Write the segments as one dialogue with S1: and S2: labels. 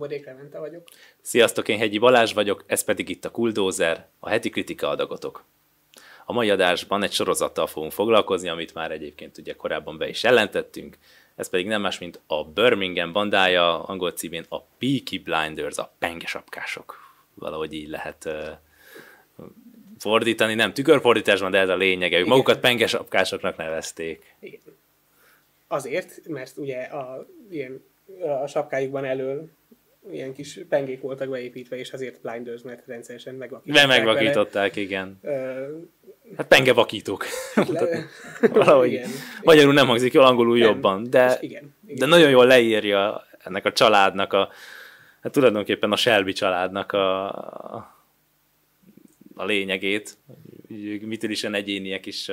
S1: Sziasztok, Bubadék Levente vagyok.
S2: Sziasztok, én Hegyi Balázs vagyok, ez pedig itt a Kuldózer, a heti kritika adagotok. A mai adásban egy sorozattal fogunk foglalkozni, amit már egyébként ugye korábban be is jelentettünk, ez pedig nem más, mint a Birmingham bandája, angol címén a Peaky Blinders, a pengesapkások. Valahogy így lehet uh, fordítani, nem tükörfordításban, de ez a lényege. Ők Igen. magukat pengesapkásoknak nevezték.
S1: Igen. Azért, mert ugye a, ilyen, a sapkájukban elől ilyen kis pengék voltak beépítve, és azért blinders, mert rendszeresen megvakították.
S2: Mert megvakították, vele. igen. Uh, hát pengevakítók. Le... Valahogy. Igen, Magyarul nem hangzik jól, angolul nem. jobban, de, igen, igen. de nagyon jól leírja ennek a családnak a, hát tulajdonképpen a Shelby családnak a, a lényegét, mitől is egyéniek is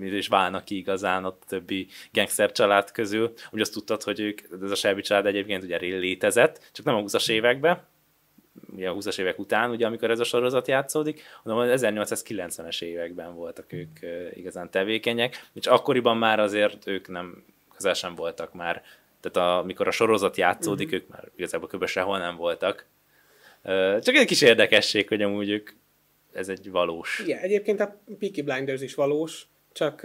S2: is válnak ki igazán a többi gangster család közül. Úgy azt tudtad, hogy ők, ez a Shelby család egyébként ugye létezett, csak nem a 20-as években, ugye a 20-as évek után, ugye, amikor ez a sorozat játszódik, hanem az 1890-es években voltak ők igazán tevékenyek, és akkoriban már azért ők nem közel sem voltak már, tehát a, amikor a sorozat játszódik, uh-huh. ők már igazából kb. sehol nem voltak. Csak egy kis érdekesség, hogy amúgy ők ez egy valós.
S1: Igen, egyébként a Peaky Blinders is valós, csak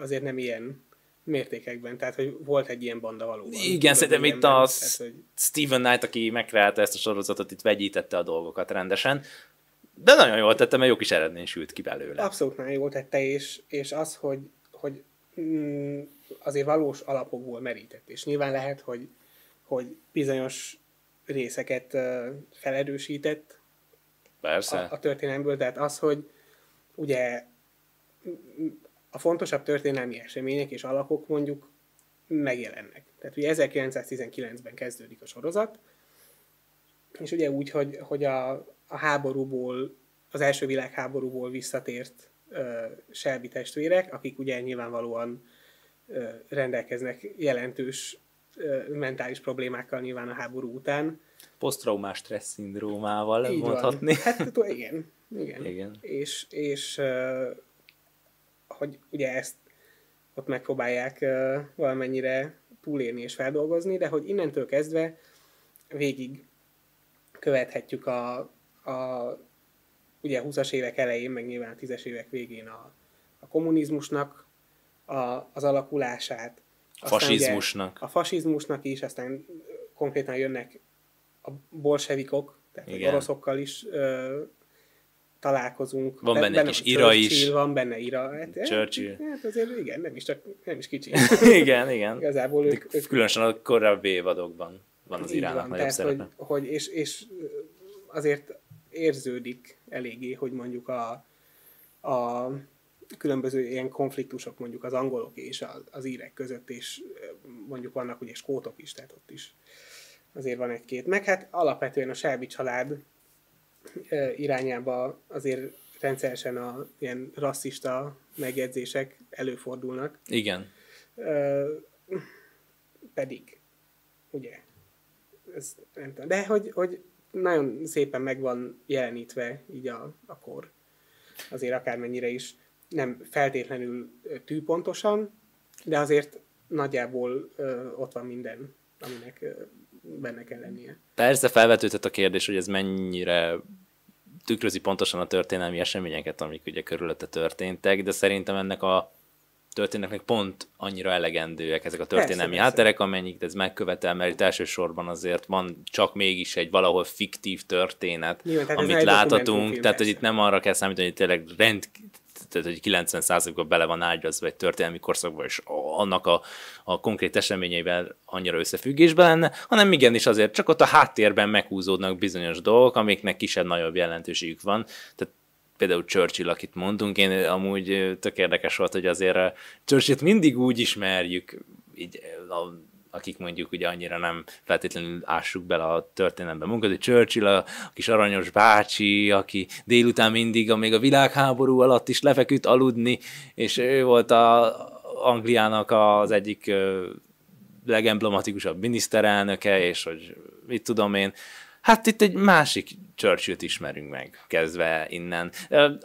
S1: azért nem ilyen mértékekben, tehát hogy volt egy ilyen banda valóban.
S2: Igen, szerintem itt a tehát, hogy... Steven Knight, aki megkreálta ezt a sorozatot, itt vegyítette a dolgokat rendesen, de nagyon jól tette, mert jó kis eredmény sült ki belőle.
S1: Abszolút nagyon jól tette, és, és az, hogy, hogy mm, azért valós alapokból merített, és nyilván lehet, hogy, hogy bizonyos részeket felerősített
S2: Persze.
S1: A, a történelmből, tehát az, hogy ugye a fontosabb történelmi események és alakok mondjuk megjelennek. Tehát ugye 1919-ben kezdődik a sorozat, és ugye úgy, hogy, hogy a, a háborúból, az első világháborúból visszatért uh, Shelby testvérek, akik ugye nyilvánvalóan uh, rendelkeznek jelentős uh, mentális problémákkal nyilván a háború után.
S2: Posztraumás stressz szindrómával Így mondhatni.
S1: Van. Hát igen. Igen. igen. És, és uh, hogy ugye ezt ott megpróbálják uh, valamennyire túlélni és feldolgozni, de hogy innentől kezdve végig követhetjük a, a ugye 20-as évek elején, meg nyilván a 10-es évek végén a, a kommunizmusnak a, az alakulását.
S2: A fasizmusnak.
S1: a fasizmusnak is, aztán konkrétan jönnek a bolsevikok, tehát Igen. oroszokkal is ö, találkozunk.
S2: Van benne, benne kis ira is.
S1: Van benne ira. Hát,
S2: Churchill.
S1: Hát azért igen, nem is, csak, nem is kicsi.
S2: igen, igen.
S1: Igazából ők,
S2: ők, Különösen a korábbi évadokban van az irának van, nagyobb
S1: tehát, Hogy, hogy és, és azért érződik eléggé, hogy mondjuk a, a különböző ilyen konfliktusok mondjuk az angolok és az, az írek között, és mondjuk vannak ugye skótok is, tehát ott is azért van egy-két. Meg hát alapvetően a Shelby család irányába azért rendszeresen a ilyen rasszista megjegyzések előfordulnak.
S2: Igen.
S1: pedig, ugye, ez nem tudom. De hogy, hogy nagyon szépen meg van jelenítve így a, a kor. Azért akármennyire is nem feltétlenül tűpontosan, de azért nagyjából ö, ott van minden, aminek ö, benne kell lennie.
S2: Persze felvetődhet a kérdés, hogy ez mennyire tükrözi pontosan a történelmi eseményeket, amik ugye körülötte történtek, de szerintem ennek a történetnek pont annyira elegendőek ezek a történelmi persze, hátterek, amennyit ez megkövetel, mert itt elsősorban azért van csak mégis egy valahol fiktív történet, Nyilván, amit láthatunk, tehát hogy itt nem arra kell számítani, hogy tényleg rend, tehát hogy 90%-ban bele van ágyazva egy történelmi korszakba, és annak a, a konkrét eseményeivel annyira összefüggésben lenne, hanem igenis azért csak ott a háttérben meghúzódnak bizonyos dolgok, amiknek kisebb-nagyobb jelentőségük van. Tehát például Churchill, akit mondtunk, én amúgy tök érdekes volt, hogy azért Churchill-t mindig úgy ismerjük, így a akik mondjuk ugye annyira nem feltétlenül ássuk bele a történelembe. Munkat, Churchill, a, a kis aranyos bácsi, aki délután mindig, még a világháború alatt is lefeküdt aludni, és ő volt a Angliának az egyik legemblematikusabb miniszterelnöke, és hogy mit tudom én, hát itt egy másik Churchill-t ismerünk meg, kezdve innen.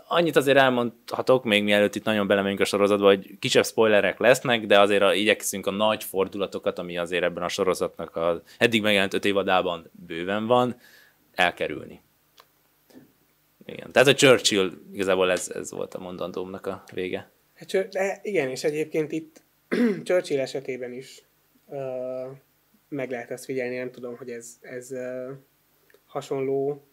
S2: Annyit azért elmondhatok, még mielőtt itt nagyon belemegyünk a sorozatba, hogy kisebb spoilerek lesznek, de azért a, igyekszünk a nagy fordulatokat, ami azért ebben a sorozatnak az eddig megjelent öt évadában bőven van, elkerülni. Igen. Tehát a Churchill, igazából ez, ez volt a mondandómnak a vége.
S1: Hát, de igen, és egyébként itt Churchill esetében is uh, meg lehet ezt figyelni, nem tudom, hogy ez, ez uh, hasonló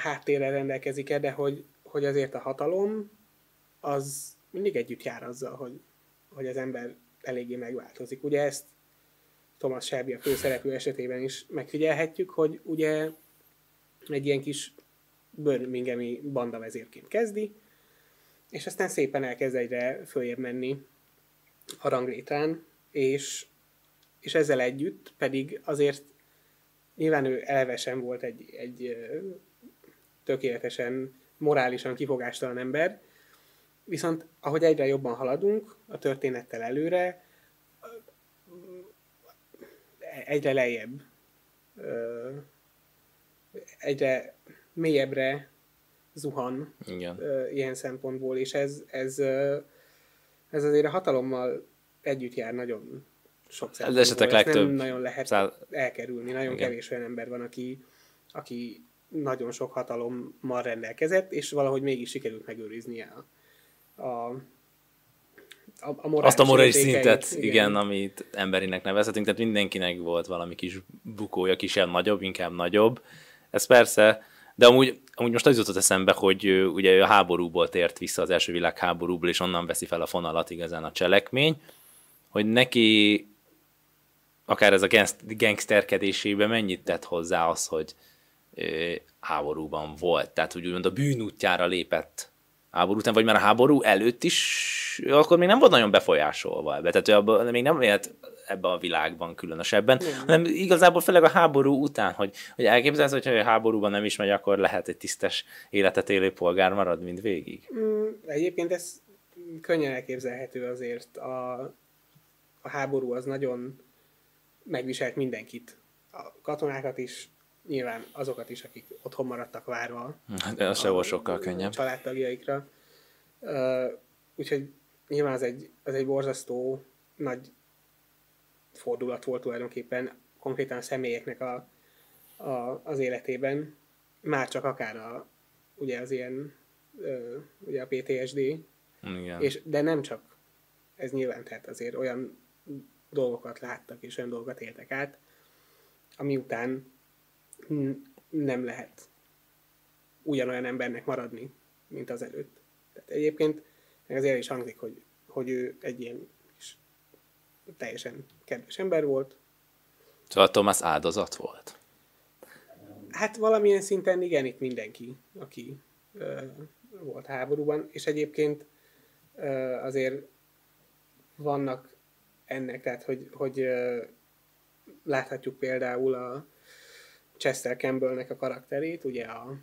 S1: háttérrel rendelkezik-e, de hogy, hogy azért a hatalom az mindig együtt jár azzal, hogy, hogy az ember eléggé megváltozik. Ugye ezt Thomas Shelby a főszereplő esetében is megfigyelhetjük, hogy ugye egy ilyen kis Birminghami banda vezérként kezdi, és aztán szépen elkezd egyre följebb menni a ranglétrán, és, és ezzel együtt pedig azért nyilván ő eleve volt egy, egy tökéletesen morálisan kifogástalan ember, viszont ahogy egyre jobban haladunk a történettel előre, egyre lejjebb, egyre mélyebbre zuhan Igen. ilyen szempontból, és ez, ez, ez azért a hatalommal együtt jár nagyon sok
S2: Ez esetek legtöbb.
S1: Nem nagyon lehet szá... elkerülni. Nagyon Igen. kevés olyan ember van, aki, aki nagyon sok hatalommal rendelkezett, és valahogy mégis sikerült megőriznie a, a
S2: a, a morális Azt a morális szintet, igen. igen, amit emberinek nevezhetünk, tehát mindenkinek volt valami kis bukója, kisebb-nagyobb, inkább nagyobb. Ez persze, de amúgy, amúgy most az jutott eszembe, hogy ugye ő a háborúból tért vissza az első világháborúból, és onnan veszi fel a fonalat igazán a cselekmény, hogy neki akár ez a gangsterkedésében mennyit tett hozzá az, hogy háborúban volt. Tehát, hogy úgymond a bűnútjára lépett háború után, vagy már a háború előtt is, akkor még nem volt nagyon befolyásolva ebbe. Tehát ő abban, még nem élt ebbe a világban különösebben, nem. hanem igazából főleg a háború után, hogy, hogy elképzelsz, hogy a háborúban nem is megy, akkor lehet egy tisztes életet élő polgár marad, mint végig.
S1: Mm, egyébként ez könnyen elképzelhető azért. A, a háború az nagyon megviselt mindenkit. A katonákat is, nyilván azokat is, akik otthon maradtak várva.
S2: De az se volt sokkal könnyebb.
S1: Családtagjaikra. Úgyhogy nyilván az egy, az egy borzasztó nagy fordulat volt tulajdonképpen konkrétan a személyeknek a, a, az életében. Már csak akár a, ugye az ilyen, ugye a PTSD,
S2: Igen.
S1: És, de nem csak ez nyilván, tehát azért olyan dolgokat láttak, és olyan dolgokat éltek át, ami után nem lehet ugyanolyan embernek maradni, mint az előtt. Tehát egyébként azért is hangzik, hogy, hogy ő egy ilyen kis, teljesen kedves ember volt.
S2: Szóval Thomas áldozat volt?
S1: Hát valamilyen szinten igen, itt mindenki, aki ö, volt háborúban, és egyébként ö, azért vannak ennek, tehát hogy, hogy ö, láthatjuk például a Chester Campbellnek a karakterét, ugye a,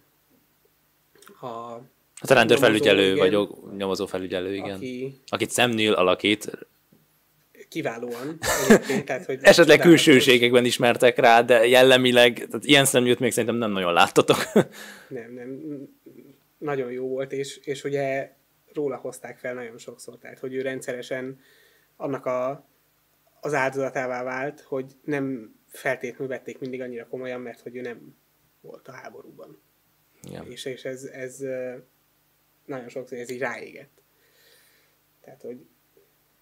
S2: a Hát a rendőrfelügyelő, vagy nyomozó felügyelő, igen. Aki, akit Neill alakít.
S1: Kiválóan. Tehát,
S2: hogy Esetleg külsőségekben ismertek rá, de jellemileg, tehát ilyen szemlőt még szerintem nem nagyon láttatok.
S1: nem, nem. Nagyon jó volt, és, és ugye róla hozták fel nagyon sokszor, tehát hogy ő rendszeresen annak a, az áldozatává vált, hogy nem feltétlenül vették mindig annyira komolyan, mert hogy ő nem volt a háborúban. Ja. És, és ez, ez nagyon sokszor ez így ráégett. Tehát, hogy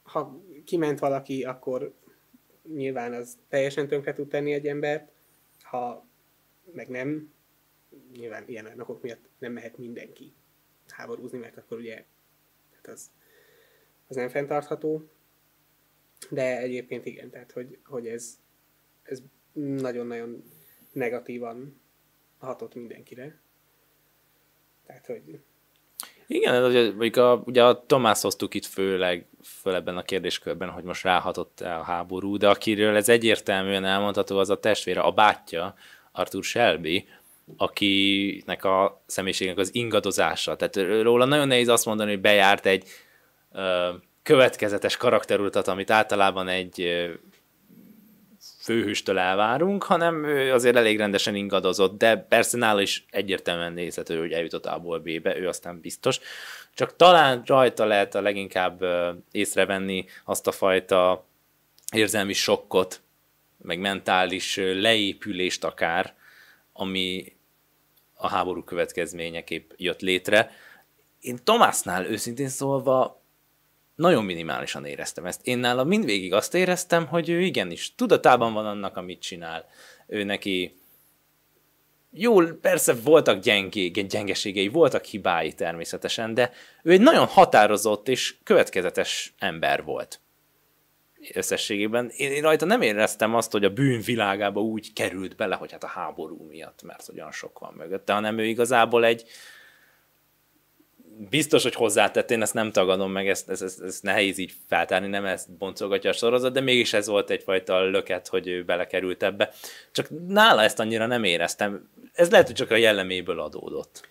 S1: ha kiment valaki, akkor nyilván az teljesen tönkre tud tenni egy embert, ha meg nem, nyilván ilyen okok miatt nem mehet mindenki háborúzni, mert akkor ugye hát az, az nem fenntartható. De egyébként igen, tehát hogy, hogy ez, ez nagyon-nagyon negatívan hatott mindenkire. Tehát, hogy
S2: igen, mondjuk a, ugye a Tomás hoztuk itt főleg föl ebben a kérdéskörben, hogy most ráhatott a háború, de akiről ez egyértelműen elmondható, az a testvére, a bátyja, Arthur Shelby, akinek a személyiségnek az ingadozása. Tehát róla nagyon nehéz azt mondani, hogy bejárt egy ö, következetes karakterutat, amit általában egy főhőstől elvárunk, hanem ő azért elég rendesen ingadozott, de persze nála is egyértelműen nézhető, hogy eljutott A-ból B-be, ő aztán biztos. Csak talán rajta lehet a leginkább észrevenni azt a fajta érzelmi sokkot, meg mentális leépülést akár, ami a háború következményeképp jött létre. Én Tomásnál őszintén szólva nagyon minimálisan éreztem ezt. Én nála mindvégig azt éreztem, hogy ő igenis tudatában van annak, amit csinál. Ő neki jó, persze voltak gyengé, gyengeségei, voltak hibái természetesen, de ő egy nagyon határozott és következetes ember volt összességében. Én, én rajta nem éreztem azt, hogy a bűn világába úgy került bele, hogy hát a háború miatt, mert olyan sok van mögötte, hanem ő igazából egy, biztos, hogy hozzátett, én ezt nem tagadom meg, ezt, ezt, ezt, ezt nehéz így feltárni, nem ezt boncolgatja a sorozat, de mégis ez volt egyfajta löket, hogy ő belekerült ebbe. Csak nála ezt annyira nem éreztem. Ez lehet, hogy csak a jelleméből adódott.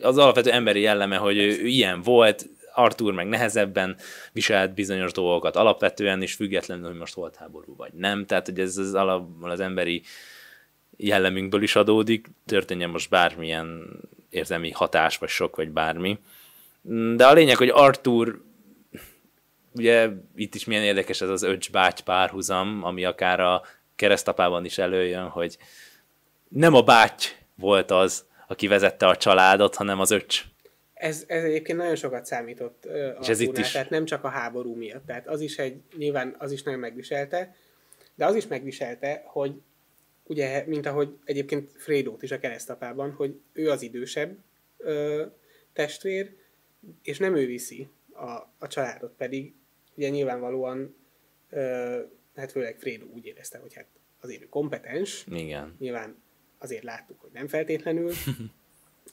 S2: Az alapvető emberi jelleme, hogy ő, ilyen volt, Arthur meg nehezebben viselt bizonyos dolgokat alapvetően, és függetlenül, hogy most volt háború vagy nem. Tehát, hogy ez az, alapból az emberi jellemünkből is adódik, történjen most bármilyen érzelmi hatás, vagy sok, vagy bármi. De a lényeg, hogy Arthur, ugye itt is milyen érdekes ez az öcs báty párhuzam, ami akár a keresztapában is előjön, hogy nem a báty volt az, aki vezette a családot, hanem az öcs.
S1: Ez, ez egyébként nagyon sokat számított uh, És ez itt is. tehát nem csak a háború miatt. Tehát az is egy, nyilván az is nagyon megviselte, de az is megviselte, hogy ugye, mint ahogy egyébként Frédót is a keresztapában, hogy ő az idősebb ö, testvér, és nem ő viszi a, a családot, pedig ugye nyilvánvalóan, ö, hát főleg Frédó úgy érezte, hogy hát azért ő kompetens.
S2: Igen.
S1: Nyilván azért láttuk, hogy nem feltétlenül.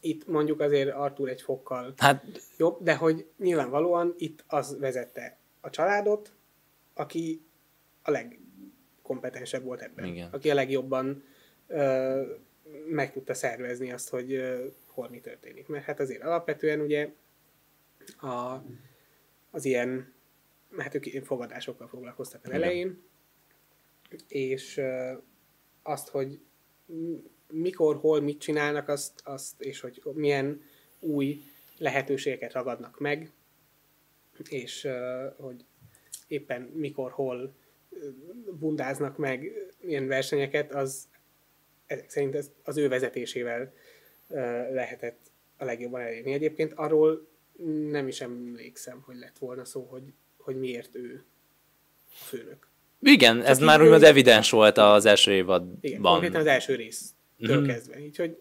S1: Itt mondjuk azért Artur egy fokkal
S2: hát...
S1: jobb, de hogy nyilvánvalóan itt az vezette a családot, aki a leg legkompetensebb volt ebben.
S2: Igen.
S1: Aki a legjobban ö, meg tudta szervezni azt, hogy ö, hol mi történik. Mert hát azért alapvetően ugye a, az ilyen, hát ők fogadásokkal foglalkoztak az elején, és ö, azt, hogy mikor, hol, mit csinálnak, azt, azt, és hogy milyen új lehetőségeket ragadnak meg, és uh, hogy éppen mikor, hol bundáznak meg ilyen versenyeket, az ezek szerint ez az ő vezetésével lehetett a legjobban elérni. Egyébként arról nem is emlékszem, hogy lett volna szó, hogy, hogy miért ő a főnök.
S2: Igen, ez már úgymond evidens volt az első évadban.
S1: Igen, konkrétan az első rész mm-hmm. kezdve. Úgyhogy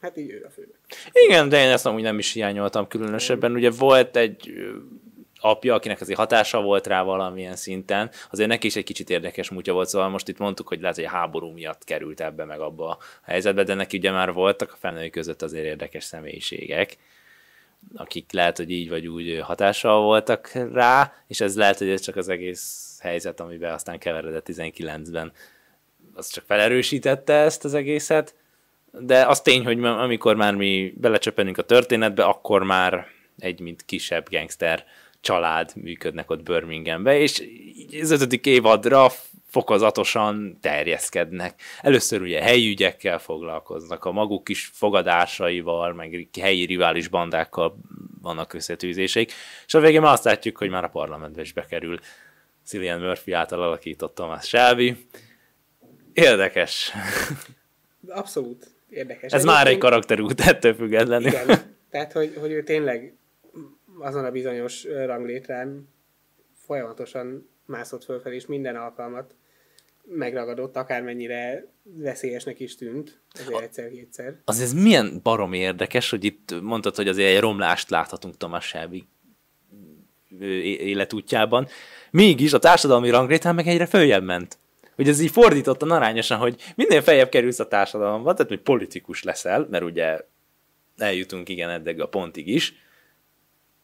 S1: hát így ő a főnök.
S2: Igen, de én ezt amúgy nem is hiányoltam különösebben. Ugye volt egy apja, akinek azért hatása volt rá valamilyen szinten, azért neki is egy kicsit érdekes múltja volt, szóval most itt mondtuk, hogy lehet, hogy a háború miatt került ebbe meg abba a helyzetbe, de neki ugye már voltak a felnői között azért érdekes személyiségek, akik lehet, hogy így vagy úgy hatással voltak rá, és ez lehet, hogy ez csak az egész helyzet, amiben aztán keveredett 19-ben, az csak felerősítette ezt az egészet, de az tény, hogy amikor már mi belecsöppenünk a történetbe, akkor már egy mint kisebb gangster család működnek ott Birminghambe, és az ötödik évadra fokozatosan terjeszkednek. Először ugye helyi ügyekkel foglalkoznak, a maguk kis fogadásaival, meg helyi rivális bandákkal vannak összetűzéseik, és a végén már azt látjuk, hogy már a parlamentbe is bekerül Cillian Murphy által alakított Thomas Shelby. Érdekes.
S1: Abszolút érdekes.
S2: Ez Egyébként... már egy karakterút, ettől függetlenül.
S1: Igen, tehát hogy, hogy ő tényleg azon a bizonyos ranglétrán folyamatosan mászott fölfelé, és minden alkalmat megragadott, akármennyire veszélyesnek is tűnt, azért egyszer-kétszer.
S2: Az ez milyen barom érdekes, hogy itt mondtad, hogy azért egy romlást láthatunk Thomas Shelby életútjában. Mégis a társadalmi ranglétrán meg egyre följebb ment. Hogy ez így fordítottan arányosan, hogy minél feljebb kerülsz a társadalomban, tehát hogy politikus leszel, mert ugye eljutunk igen eddig a pontig is,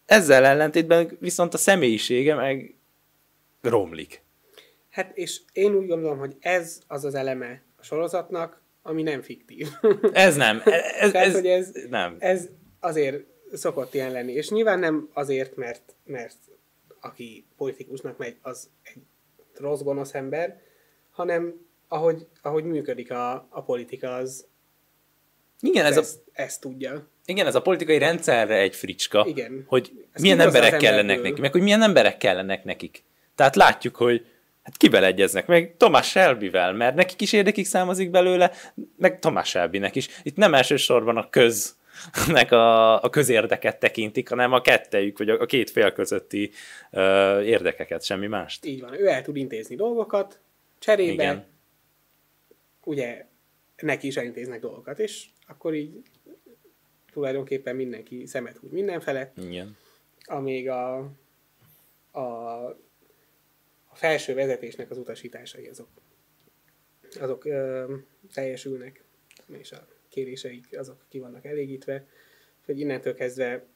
S2: ezzel ellentétben viszont a személyisége meg romlik.
S1: Hát és én úgy gondolom, hogy ez az az eleme a sorozatnak, ami nem fiktív.
S2: Ez nem. Ez,
S1: Tehát, ez, hogy ez,
S2: nem.
S1: ez azért szokott ilyen lenni. És nyilván nem azért, mert, mert aki politikusnak megy, az egy rossz gonosz ember, hanem ahogy, ahogy működik a, a politika, az
S2: Igen, ez a,
S1: ezt, ezt tudja.
S2: Igen, ez a politikai rendszerre egy fricska,
S1: Igen.
S2: hogy
S1: Ez
S2: milyen emberek kellenek
S1: emberből.
S2: nekik, meg hogy milyen emberek kellenek nekik. Tehát látjuk, hogy hát kivel egyeznek, meg Thomas Shelbyvel, mert nekik is érdekik számozik belőle, meg Thomas Shelbynek is. Itt nem elsősorban a köznek a, a közérdeket tekintik, hanem a kettejük, vagy a, a két fél közötti ö, érdekeket, semmi mást.
S1: Így van, ő el tud intézni dolgokat, cserébe.
S2: Igen.
S1: ugye neki is elintéznek dolgokat, és akkor így tulajdonképpen mindenki szemet húgy mindenfele,
S2: Igen.
S1: amíg a, a, a felső vezetésnek az utasításai azok, azok ö, teljesülnek, és a kéréseik azok ki vannak elégítve, hogy innentől kezdve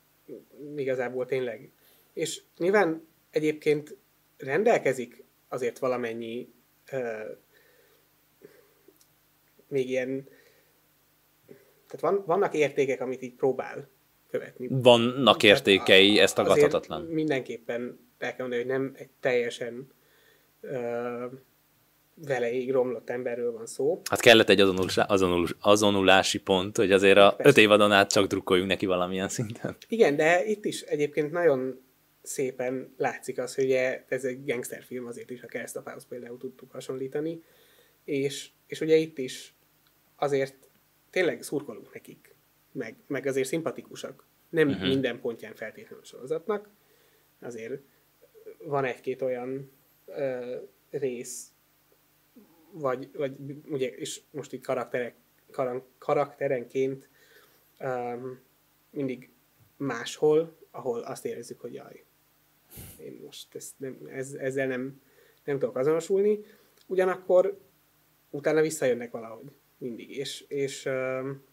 S1: igazából tényleg. És nyilván egyébként rendelkezik azért valamennyi ö, még ilyen, tehát van, vannak értékek, amit így próbál követni.
S2: Vannak értékei, ez tagadhatatlan.
S1: Mindenképpen el kell mondani, hogy nem egy teljesen ö, veleig romlott emberről van szó.
S2: Hát kellett egy azonulás, azonul, azonulási pont, hogy azért a
S1: Persze.
S2: öt évadon át csak drukkoljunk neki valamilyen szinten.
S1: Igen, de itt is egyébként nagyon szépen látszik az, hogy ez egy gangsterfilm, azért is a Keresztapához például tudtuk hasonlítani, és, és ugye itt is azért tényleg szurkolunk nekik, meg, meg azért szimpatikusak. Nem uh-huh. minden pontján feltétlenül a sorozatnak, azért van egy-két olyan ö, rész, vagy, vagy ugye, és most így karakterek, karan, karakterenként um, mindig máshol, ahol azt érezzük, hogy jaj, én most ezt nem, ez, ezzel nem, nem tudok azonosulni. Ugyanakkor utána visszajönnek valahogy mindig, és, és um,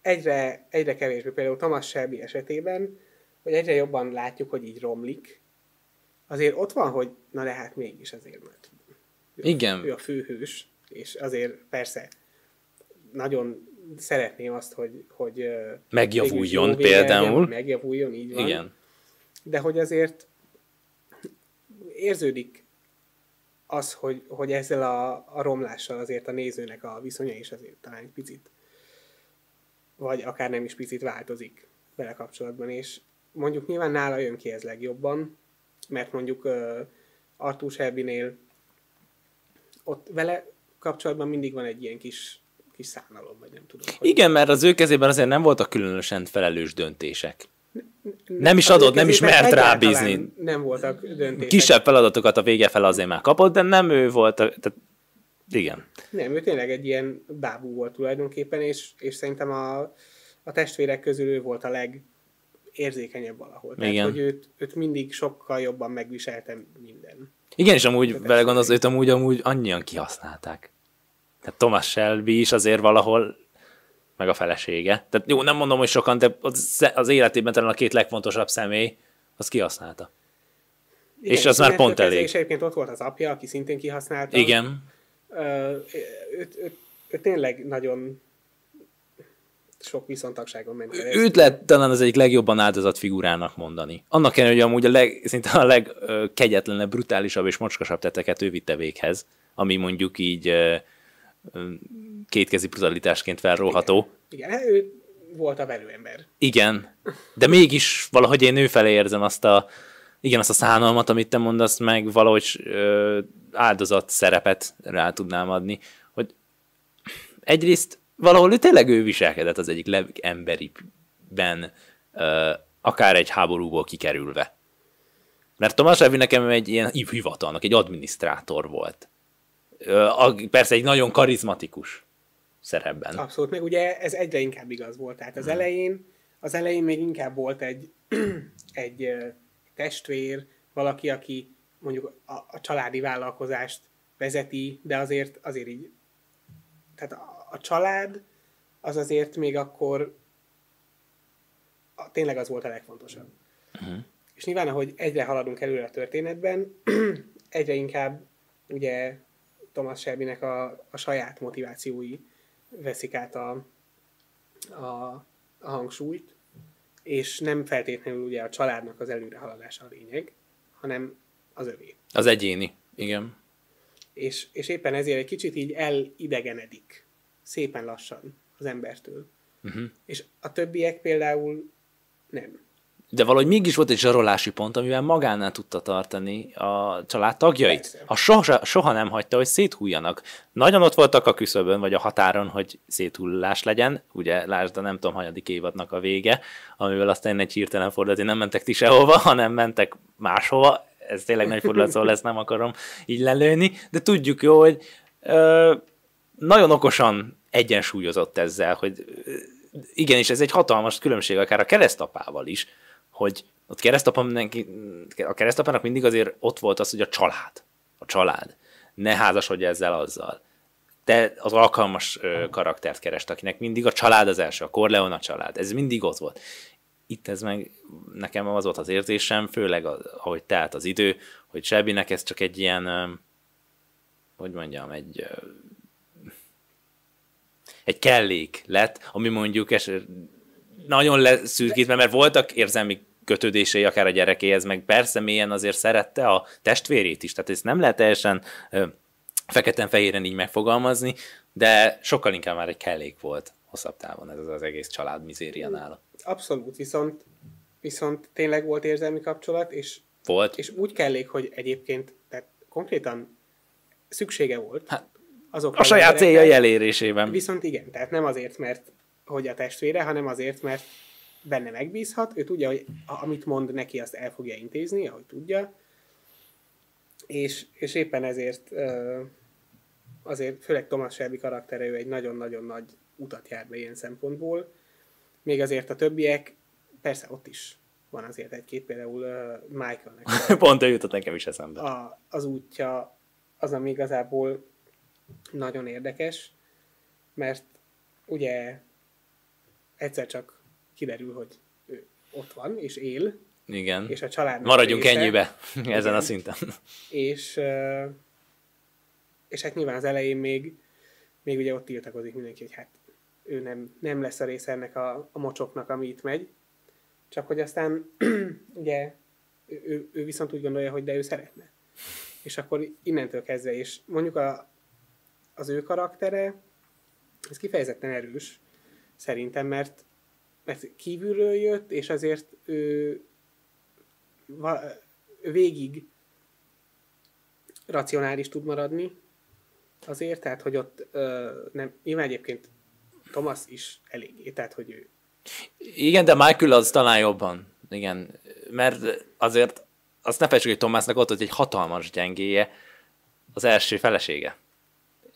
S1: egyre, egyre kevésbé, például Thomas Shelby esetében, hogy egyre jobban látjuk, hogy így romlik, azért ott van, hogy na de hát mégis azért, mert ő
S2: Igen.
S1: ő a főhős, és azért persze nagyon szeretném azt, hogy, hogy
S2: Megjavuljon például.
S1: legyen, Megjavuljon, így van.
S2: Igen.
S1: De hogy azért érződik az, hogy, hogy ezzel a, a romlással azért a nézőnek a viszonya is azért talán egy picit, vagy akár nem is picit változik vele kapcsolatban, és mondjuk nyilván nála jön ki ez legjobban, mert mondjuk uh, Arthur Shelbynél ott vele kapcsolatban mindig van egy ilyen kis, kis szánalom, vagy nem tudom.
S2: Igen, mert az ő kezében azért nem voltak különösen felelős döntések. Nem is adott, nem is mert rábízni.
S1: Nem voltak döntések.
S2: Kisebb feladatokat a vége fel azért már kapott, de nem ő volt. A, tehát, igen.
S1: Nem, ő tényleg egy ilyen bábú volt tulajdonképpen, és, és szerintem a, a testvérek közül ő volt a legérzékenyebb valahol. Tehát,
S2: Igen.
S1: hogy őt, őt mindig sokkal jobban megviseltem minden.
S2: Igen, és amúgy
S1: De
S2: vele gondolsz,
S1: persze.
S2: őt amúgy, amúgy annyian kihasználták. Tehát Thomas Shelby is azért valahol, meg a felesége. Tehát jó, nem mondom, hogy sokan, de az, az életében talán a két legfontosabb személy, az kihasználta. És az már pont elég.
S1: És egyébként ott volt az apja, aki szintén kihasználta.
S2: Igen.
S1: Ö, őt, őt, őt tényleg nagyon sok viszontagságon ment.
S2: Őt lehet talán az egyik legjobban áldozat figurának mondani. Annak ellenére, hogy amúgy a leg, szinte a legkegyetlenebb, brutálisabb és mocskosabb tetteket ő vitte véghez, ami mondjuk így kétkezi brutalitásként felróható.
S1: Igen, hát ő volt a verőember.
S2: Igen, de mégis valahogy én ő felé érzem azt a, igen, azt a szánalmat, amit te mondasz, meg valahogy ö, áldozat szerepet rá tudnám adni, hogy egyrészt valahol ő tényleg ő viselkedett az egyik legemberibbben, ö, akár egy háborúból kikerülve. Mert Tomás Elvi nekem egy ilyen hivatalnak, egy adminisztrátor volt. Persze egy nagyon karizmatikus szerepben.
S1: Abszolút, meg ugye ez egyre inkább igaz volt. Tehát
S2: Hmm.
S1: az elején, az elején még inkább volt egy, egy testvér, valaki, aki mondjuk a, a családi vállalkozást vezeti, de azért, azért így, tehát a, a család az azért még akkor a, tényleg az volt a legfontosabb.
S2: Uh-huh.
S1: És nyilván, ahogy egyre haladunk előre a történetben, egyre inkább ugye Thomas Shelbynek a, a saját motivációi veszik át a, a, a hangsúlyt, és nem feltétlenül ugye a családnak az előrehaladása a lényeg, hanem az övé.
S2: Az egyéni, igen.
S1: és, és éppen ezért egy kicsit így elidegenedik szépen lassan az embertől. Uh-huh. És a többiek például nem.
S2: De valahogy mégis volt egy zsarolási pont, amivel magánál tudta tartani a család tagjait. A soha, soha nem hagyta, hogy széthújjanak. Nagyon ott voltak a küszöbön, vagy a határon, hogy széthullás legyen. Ugye, lásd, a nem tudom, hanyadik évadnak a vége, amivel aztán egy hirtelen fordulat, nem mentek ti sehova, hanem mentek máshova. Ez tényleg nagy fordulat, szóval ezt nem akarom így lelőni. De tudjuk jó, hogy ö, nagyon okosan egyensúlyozott ezzel, hogy igenis ez egy hatalmas különbség akár a keresztapával is, hogy ott keresztapa mindenki, a keresztapának mindig azért ott volt az, hogy a család, a család, ne házasodj ezzel azzal. Te az alkalmas ö, karaktert kerest, akinek mindig a család az első, a Corleone a család. Ez mindig ott volt. Itt ez meg nekem az volt az érzésem, főleg ahogy telt az idő, hogy Sebinek ez csak egy ilyen, ö, hogy mondjam, egy ö, egy kellék lett, ami mondjuk es, nagyon leszűkítve, mert voltak érzelmi kötődései akár a gyerekéhez, meg persze mélyen azért szerette a testvérét is, tehát ezt nem lehet teljesen feketen-fehéren így megfogalmazni, de sokkal inkább már egy kellék volt hosszabb távon ez az egész család mizéria nála.
S1: Abszolút, viszont, viszont tényleg volt érzelmi kapcsolat, és,
S2: volt.
S1: és úgy kellék, hogy egyébként tehát konkrétan szüksége volt. Hát,
S2: azok a saját céljai elérésében.
S1: Viszont igen, tehát nem azért, mert hogy a testvére, hanem azért, mert benne megbízhat, ő tudja, hogy amit mond neki, azt el fogja intézni, ahogy tudja, és, és éppen ezért azért főleg Thomas Shelby karaktere, ő egy nagyon-nagyon nagy utat jár be ilyen szempontból, még azért a többiek, persze ott is van azért egy-két, például Michaelnek.
S2: Pont ő jutott nekem is eszembe.
S1: A, az útja, az, ami igazából nagyon érdekes, mert ugye egyszer csak kiderül, hogy ő ott van, és él.
S2: Igen.
S1: És a család.
S2: Maradjunk része, ennyibe ezen igen, a szinten.
S1: És, és hát nyilván az elején még, még ugye ott tiltakozik mindenki, hogy hát ő nem, nem lesz a része ennek a, a mocsoknak, ami itt megy. Csak hogy aztán ugye ő, ő viszont úgy gondolja, hogy de ő szeretne. És akkor innentől kezdve, és mondjuk a, az ő karaktere, ez kifejezetten erős, szerintem, mert, mert kívülről jött, és azért ő va, végig racionális tud maradni, azért, tehát, hogy ott ö, nem, nyilván egyébként Thomas is eléggé, tehát, hogy ő...
S2: Igen, de Michael az talán jobban, igen, mert azért azt ne felejtsük, hogy Thomasnak ott, egy hatalmas gyengéje az első felesége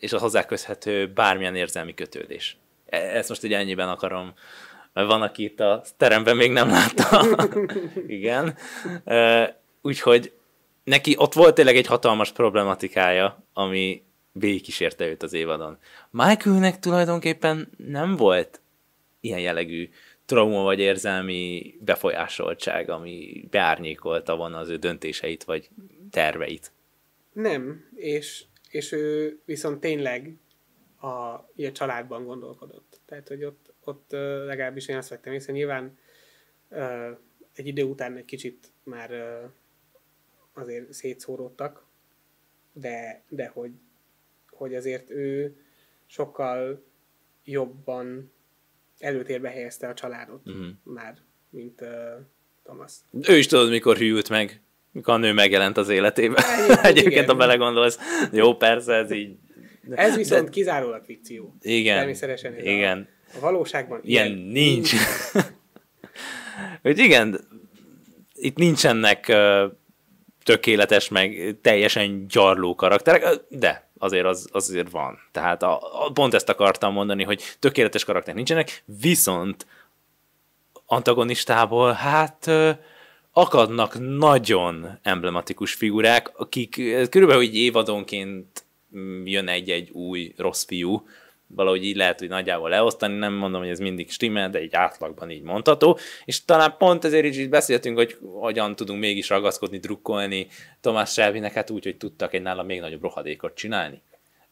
S2: és a hozzá közhető bármilyen érzelmi kötődés. E, ezt most így ennyiben akarom, mert van, aki itt a teremben még nem látta. Igen. Úgyhogy neki ott volt tényleg egy hatalmas problematikája, ami végigkísérte őt az évadon. Michaelnek tulajdonképpen nem volt ilyen jellegű trauma vagy érzelmi befolyásoltság, ami beárnyékolta volna az ő döntéseit vagy terveit.
S1: Nem, és és ő viszont tényleg a, a családban gondolkodott. Tehát, hogy ott, ott legalábbis én azt vettem észre, nyilván egy idő után egy kicsit már azért szétszóródtak, de, de hogy, hogy azért ő sokkal jobban előtérbe helyezte a családot uh-huh. már, mint uh, Thomas.
S2: Ő is tudod, mikor hűlt meg mikor a nő megjelent az életében. Egyébként, Egyébként ha belegondolsz. Jó, persze, ez így...
S1: Ez viszont de... kizárólag fikció.
S2: Igen. Természetesen. Igen.
S1: A, a valóságban
S2: ilyen, ilyen nincs. Hogy igen, itt nincsenek uh, tökéletes, meg teljesen gyarló karakterek, de azért az azért van. Tehát a, a, pont ezt akartam mondani, hogy tökéletes karakterek nincsenek, viszont antagonistából, hát uh, akadnak nagyon emblematikus figurák, akik körülbelül így évadonként jön egy-egy új rossz fiú, valahogy így lehet, hogy nagyjából leosztani, nem mondom, hogy ez mindig stimmel, de egy átlagban így mondható, és talán pont ezért is így beszéltünk, hogy hogyan tudunk mégis ragaszkodni, drukkolni Tomás Shelbynek, hát úgy, hogy tudtak egy nála még nagyobb rohadékot csinálni.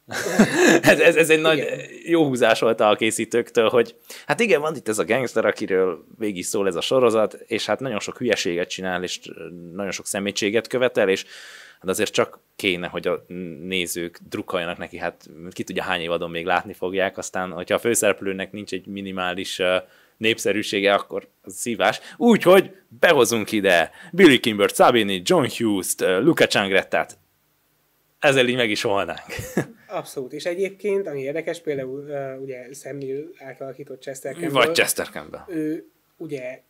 S2: ez, ez, ez egy igen. nagy jó húzás volt a készítőktől, hogy hát igen, van itt ez a gangster, akiről végig szól ez a sorozat, és hát nagyon sok hülyeséget csinál, és nagyon sok szemétséget követel, és de azért csak kéne, hogy a nézők drukkoljanak neki, hát ki tudja hány évadon még látni fogják, aztán, hogyha a főszereplőnek nincs egy minimális népszerűsége, akkor az szívás. Úgyhogy behozunk ide Billy Kimbert, Sabini, John Hughes-t, Luca Csangrettát. Ezzel így meg is volnánk.
S1: Abszolút. És egyébként, ami érdekes, például uh, ugye Sam Neill által alakított Chester Campbell.
S2: Vagy Chester Campbell.
S1: Ő ugye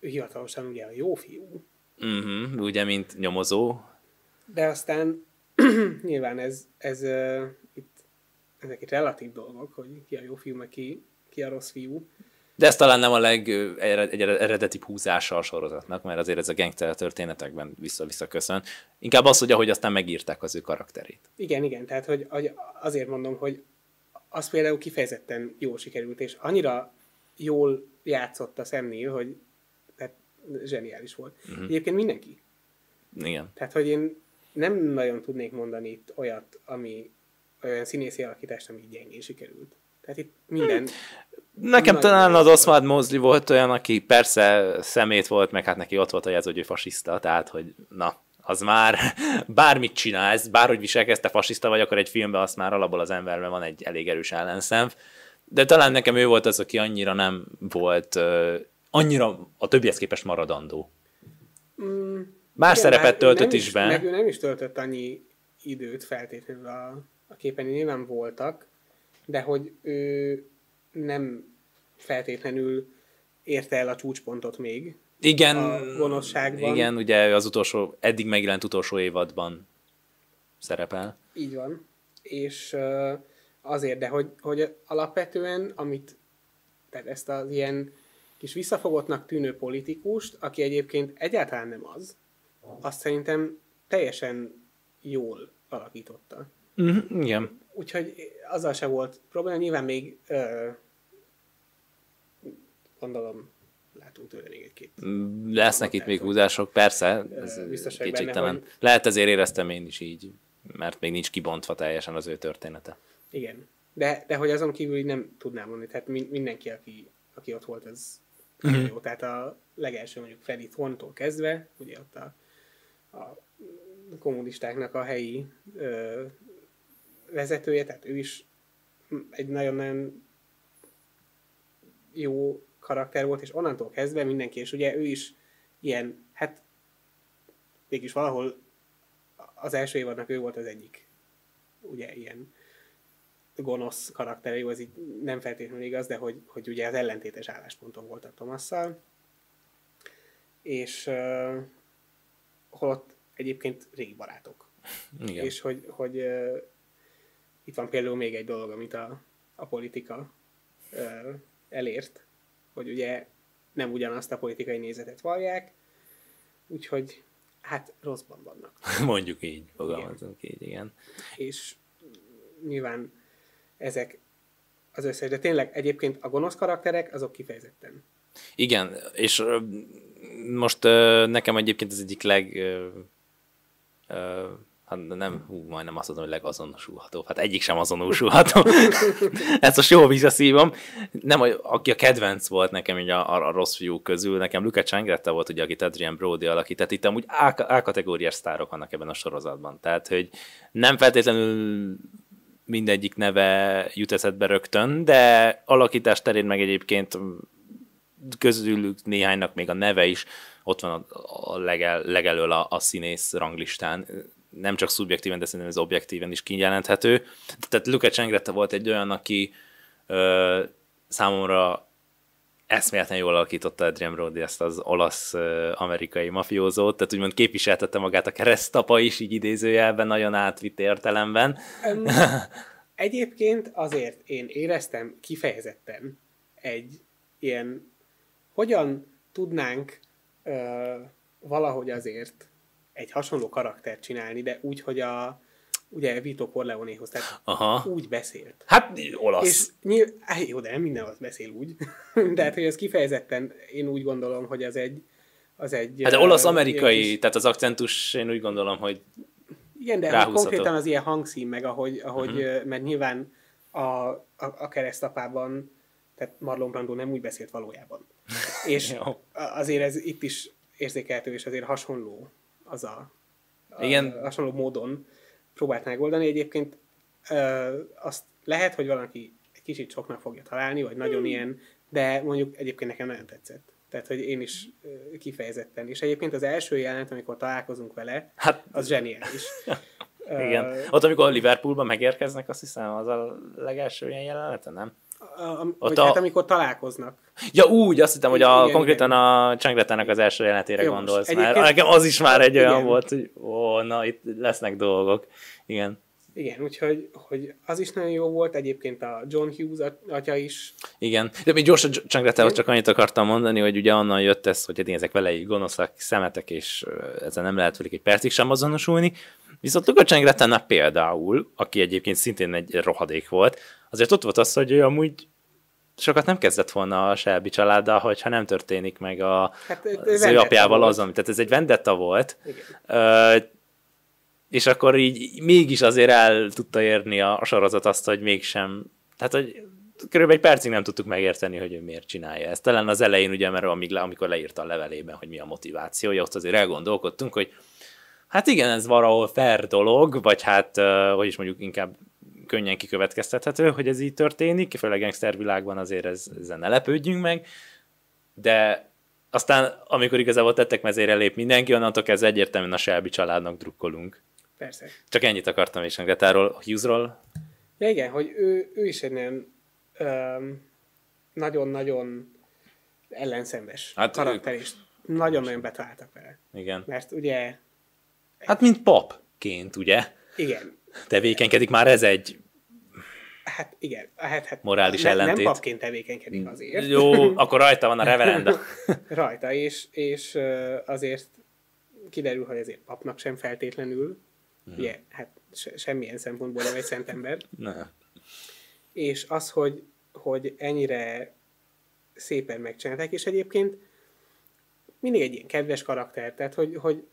S1: ő hivatalosan ugye a jó fiú.
S2: Uh-huh, ugye, mint nyomozó.
S1: De aztán nyilván ez, ez uh, itt, ezek itt relatív dolgok, hogy ki a jó fiú, meg ki, ki a rossz fiú.
S2: De ez talán nem a legeredetibb húzása a sorozatnak, mert azért ez a gangster történetekben vissza-vissza köszön. Inkább az, hogy ahogy aztán megírták az ő karakterét.
S1: Igen, igen, tehát hogy, hogy azért mondom, hogy az például kifejezetten jól sikerült, és annyira jól játszott a szemnél, hogy tehát zseniális volt. Uh-huh. Egyébként mindenki.
S2: Igen.
S1: Tehát, hogy én nem nagyon tudnék mondani itt olyat, ami olyan színészi alakítást, ami gyengén sikerült. Tehát itt minden... Hmm.
S2: Nekem talán az Oswald Mosley volt olyan, aki persze szemét volt, meg hát neki ott volt a jelző, hogy ő fasiszta, tehát hogy na, az már bármit csinálsz, bárhogy viselkezte fasiszta vagy, akkor egy filmben azt már alapból az emberben van egy elég erős ellenszem. De talán nekem ő volt az, aki annyira nem volt, annyira a többihez képest maradandó. Mm, Más igen, szerepet töltött is, is be.
S1: Meg ő nem is töltött annyi időt feltétlenül a, a képen, nyilván voltak, de hogy ő nem feltétlenül érte el a csúcspontot még.
S2: Igen, a gonoszságban. Igen, ugye az utolsó, eddig megjelent utolsó évadban szerepel.
S1: Így van. És azért, de hogy, hogy alapvetően, amit, tehát ezt az ilyen kis visszafogottnak tűnő politikust, aki egyébként egyáltalán nem az, azt szerintem teljesen jól alakította.
S2: Mm, igen.
S1: Úgyhogy azzal se volt probléma. Nyilván még ö, gondolom látunk tőle még egy-két.
S2: Mm, lesznek itt még húzások, persze, ez kétségtelen. Hogy... Lehet ezért éreztem én is így, mert még nincs kibontva teljesen az ő története.
S1: Igen, de, de hogy azon kívül így nem tudnám mondani, tehát mindenki, aki, aki ott volt, ez mm-hmm. jó. Tehát a legelső mondjuk Freddy Thorntól kezdve, ugye ott a, a kommunistáknak a helyi ö, vezetője, tehát ő is egy nagyon-nagyon jó karakter volt, és onnantól kezdve mindenki, és ugye ő is ilyen, hát mégis valahol az első évadnak ő volt az egyik, ugye ilyen gonosz karaktere, jó, ez így nem feltétlenül igaz, de hogy, hogy ugye az ellentétes állásponton voltak Tomasszal, és holott egyébként régi barátok. Igen. És hogy, hogy uh, itt van például még egy dolog, amit a, a politika ö, elért, hogy ugye nem ugyanazt a politikai nézetet vallják, úgyhogy hát rosszban vannak.
S2: Mondjuk így, fogalmazunk így, igen.
S1: És nyilván ezek az összes, de tényleg egyébként a gonosz karakterek, azok kifejezetten.
S2: Igen, és most nekem egyébként az egyik leg hát nem, hú, majdnem azt mondom, hogy legazonosulható. Hát egyik sem azonosulható. Ezt most jól visszaszívom. Nem, aki a kedvenc volt nekem így a, a, a rossz fiú közül, nekem Luca Csangretta volt, ugye, akit Adrian Brody alakított. Itt amúgy A-kategóriás sztárok vannak ebben a sorozatban. Tehát, hogy nem feltétlenül mindegyik neve jut eszedbe rögtön, de alakítás terén meg egyébként közülük néhánynak még a neve is ott van a, a legel, legelől a, a színész ranglistán nem csak szubjektíven, de szerintem ez objektíven is kijelenthető. Tehát Luca Csengretta volt egy olyan, aki ö, számomra eszméletlen jól alakította Adrian Brody ezt az olasz-amerikai mafiózót, tehát úgymond képviseltette magát a keresztapa is, így idézőjelben, nagyon átvitt értelemben. Um,
S1: egyébként azért én éreztem kifejezetten egy ilyen, hogyan tudnánk uh, valahogy azért egy hasonló karaktert csinálni, de úgy, hogy a ugye Vito Corleonehoz, tehát Aha. úgy beszélt.
S2: Hát olasz. És
S1: nyilv, jó, de nem minden olasz beszél úgy. de hát, hogy ez kifejezetten, én úgy gondolom, hogy az egy az egy...
S2: Hát olasz-amerikai, kis... tehát az akcentus, én úgy gondolom, hogy
S1: Igen, de konkrétan az ilyen hangszín, meg ahogy, ahogy uh-huh. mert nyilván a, a, a keresztapában, tehát Marlon Brando nem úgy beszélt valójában. És azért ez itt is érzékelhető, és azért hasonló az a
S2: Igen.
S1: hasonló módon próbált megoldani. Egyébként ö, azt lehet, hogy valaki egy kicsit soknak fogja találni, vagy nagyon ilyen, de mondjuk egyébként nekem nagyon tetszett. Tehát, hogy én is kifejezetten. És egyébként az első jelenet, amikor találkozunk vele,
S2: Hát
S1: az zseniális.
S2: igen.
S1: Ö,
S2: Ott, amikor Liverpoolba megérkeznek, azt hiszem, az a legelső ilyen jelenete, nem?
S1: a, a,
S2: Ott a-
S1: hát amikor találkoznak.
S2: Ja, úgy, azt hittem, hogy a,
S1: Igen,
S2: konkrétan a Csangretának az első jelenetére
S1: Jó,
S2: gondolsz, mert
S1: egyébként-
S2: nekem az is már egy olyan
S1: Igen.
S2: volt, hogy ó, na, itt lesznek dolgok. Igen.
S1: Igen, úgyhogy hogy az is nagyon jó volt, egyébként a John Hughes at- atya is.
S2: Igen, de még gyorsan Csangretához
S1: Igen.
S2: csak annyit akartam mondani, hogy ugye onnan jött ez, hogy hát ezek vele így gonoszak, szemetek, és ö, ezzel nem lehet velük egy percig sem azonosulni. Viszont Luka Csangretának például, aki egyébként szintén egy rohadék volt, azért ott volt az, hogy ő amúgy sokat nem kezdett volna a Shelby családdal, hogyha nem történik meg a,
S1: Hát,
S2: az ő apjával
S1: volt.
S2: az, ami, tehát ez egy vendetta volt,
S1: Igen.
S2: Ö, és akkor így mégis azért el tudta érni a, a sorozat azt, hogy mégsem, tehát hogy körülbelül egy percig nem tudtuk megérteni, hogy ő miért csinálja ezt. Talán az elején ugye, mert amíg, le- amikor leírta a levelében, hogy mi a motivációja, ott azért elgondolkodtunk, hogy hát igen, ez valahol fair dolog, vagy hát, hogy is mondjuk inkább könnyen kikövetkeztethető, hogy ez így történik, főleg gangster világban azért ez, ezen ne lepődjünk meg, de aztán, amikor igazából tettek mezére lép mindenki, onnantól kezdve egyértelműen a Shelby családnak drukkolunk.
S1: Persze.
S2: Csak ennyit akartam is Gretáról, Hughesról.
S1: Ja, igen, hogy ő, ő is egy öm, nagyon-nagyon ellenszenves
S2: Hát
S1: hát karakter, és nagyon-nagyon betaláltak vele.
S2: Igen.
S1: Mert ugye,
S2: Hát mint papként, ugye?
S1: igen,
S2: Tevékenykedik már ez egy
S1: hát igen, hát, hát
S2: Morális
S1: ne,
S2: ellentét.
S1: Nem papként tevékenykedik azért.
S2: jó, akkor rajta van a reverenda.
S1: Rajta, és, és azért kiderül, hogy azért papnak sem feltétlenül,
S2: Mhm.
S1: ugye, hát se, semmilyen szempontból nem egy szent ember,
S2: Na.
S1: és az, hogy, hogy ennyire szépen megcsinálták, és egyébként mindig egy ilyen kedves karakter, tehát hogy, hogy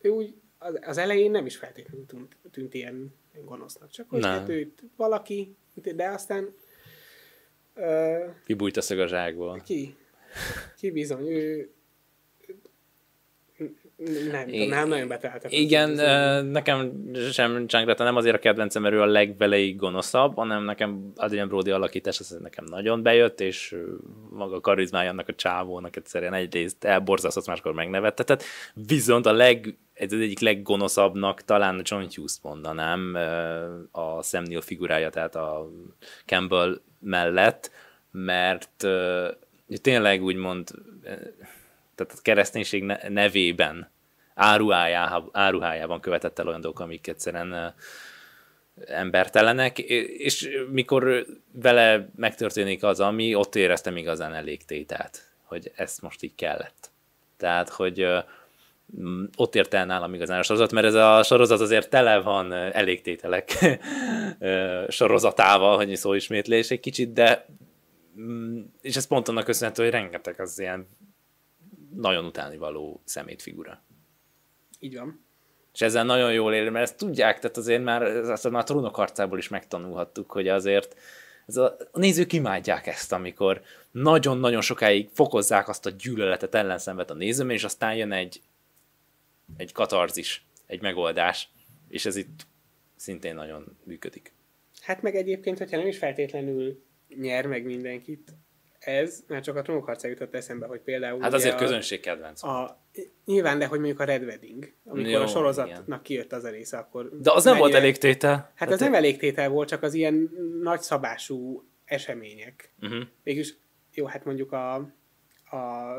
S1: ő úgy az, az elején nem is feltétlenül tűnt, tűnt ilyen gonosznak, csak hogy hát ő valaki, de aztán ö,
S2: Kibújt a szög a zsákból.
S1: ki, ki bizony, ő nem, tudom, nem nagyon betaláltak.
S2: Igen, nekem sem Csangrata nem azért a kedvencem, mert ő a legveleig gonoszabb, hanem nekem Adrian Brody alakítás az nekem nagyon bejött, és maga a karizmája annak a csávónak egyszerűen egyrészt elborzasztott, máskor megnevettetett. Viszont a leg, ez az egyik leggonoszabbnak talán John Hughes mondanám a Sam Neill figurája, tehát a Campbell mellett, mert tényleg úgymond tehát a kereszténység ne- nevében áruhájában, áruhájában követett el olyan dolgok, amik egyszerűen embertelenek, és mikor vele megtörténik az, ami, ott éreztem igazán elégtételt, hogy ezt most így kellett. Tehát, hogy ott ért el nálam igazán a sorozat, mert ez a sorozat azért tele van elégtételek sorozatával, hogy szó ismétlés egy kicsit, de és ez pont annak köszönhető, hogy rengeteg az ilyen nagyon utánivaló szemétfigura.
S1: Így van.
S2: És ezzel nagyon jól él, mert ezt tudják, tehát azért már, azt már a trónok harcából is megtanulhattuk, hogy azért ez a, a nézők imádják ezt, amikor nagyon-nagyon sokáig fokozzák azt a gyűlöletet, ellenszenvet a nézőben, és aztán jön egy, egy katarzis, egy megoldás, és ez itt szintén nagyon működik.
S1: Hát meg egyébként, hogyha nem is feltétlenül nyer meg mindenkit, ez, mert csak a trónokharca jutott eszembe, hogy például...
S2: Hát azért
S1: a,
S2: közönség kedvenc.
S1: A, nyilván, de hogy mondjuk a Red Wedding, amikor
S2: Jó,
S1: a sorozatnak
S2: igen.
S1: kijött az a része, akkor...
S2: De az nem volt elég tétel.
S1: Hát az nem elégtétel volt, csak az ilyen nagyszabású események.
S2: Uh-huh.
S1: Mégis, jó, hát mondjuk a, a